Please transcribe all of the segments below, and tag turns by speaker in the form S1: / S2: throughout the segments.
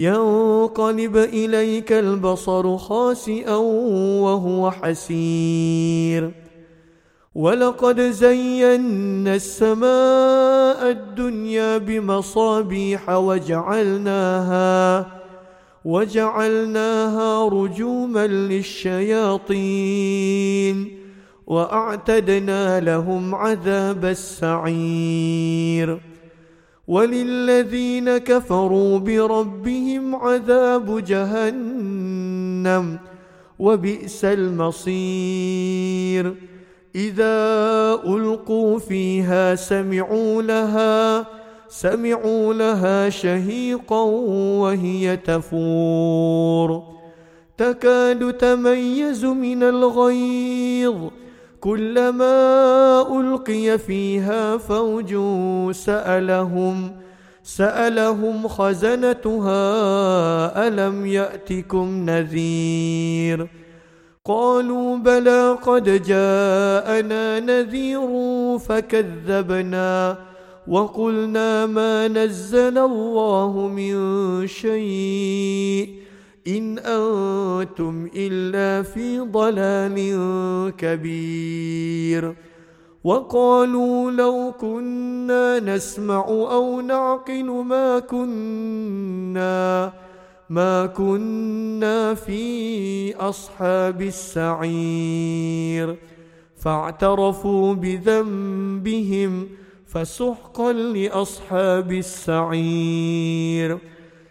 S1: ينقلب إليك البصر خاسئا وهو حسير. ولقد زينا السماء الدنيا بمصابيح وجعلناها وجعلناها رجوما للشياطين وأعتدنا لهم عذاب السعير. وللذين كفروا بربهم عذاب جهنم وبئس المصير. إذا ألقوا فيها سمعوا لها سمعوا لها شهيقا وهي تفور. تكاد تميز من الغيظ كلما ألقي فيها فوج سألهم سألهم خزنتها ألم يأتكم نذير؟ قالوا بلى قد جاءنا نذير فكذبنا وقلنا ما نزل الله من شيء. إن أنتم إلا في ضلال كبير. وقالوا لو كنا نسمع أو نعقل ما كنا ما كنا في أصحاب السعير. فاعترفوا بذنبهم فسحقا لأصحاب السعير.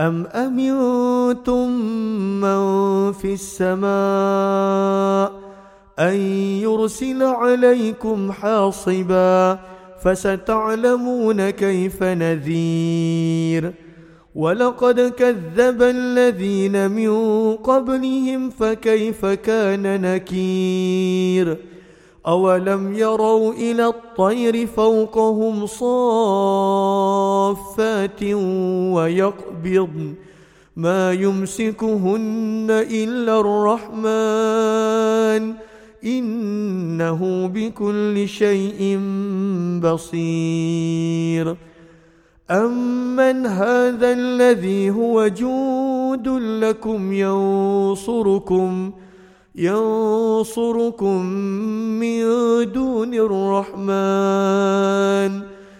S1: أم أمنتم من في السماء أن يرسل عليكم حاصبا فستعلمون كيف نذير ولقد كذب الذين من قبلهم فكيف كان نكير أولم يروا إلى الطير فوقهم صافات ويقبضن ما يمسكهن إلا الرحمن إنه بكل شيء بصير. أمن هذا الذي هو جود لكم ينصركم ۖ ينصركم من دون الرحمن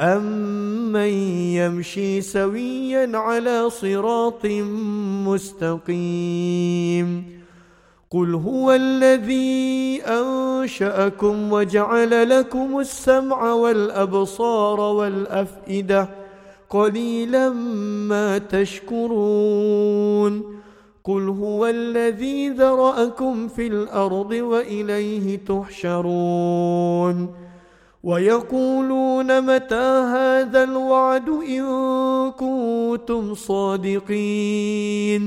S1: أمن يمشي سويا على صراط مستقيم قل هو الذي أنشأكم وجعل لكم السمع والأبصار والأفئدة قليلا ما تشكرون قل هو الذي ذرأكم في الأرض وإليه تحشرون ويقولون متى هذا الوعد إن كنتم صادقين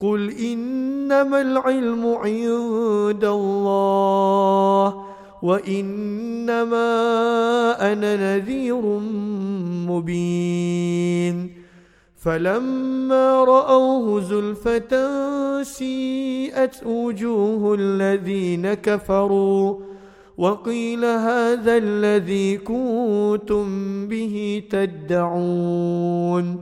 S1: قل إنما العلم عند الله وإنما أنا نذير مبين فلما رأوه زلفة سيئت وجوه الذين كفروا وقيل هذا الذي كنتم به تدعون.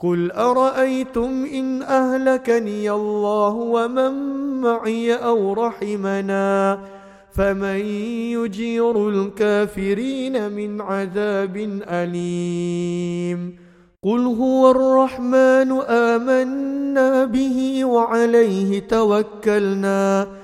S1: قل أرأيتم إن أهلكني الله ومن معي أو رحمنا فمن يجير الكافرين من عذاب أليم. قل هو الرحمن آمنا به وعليه توكلنا.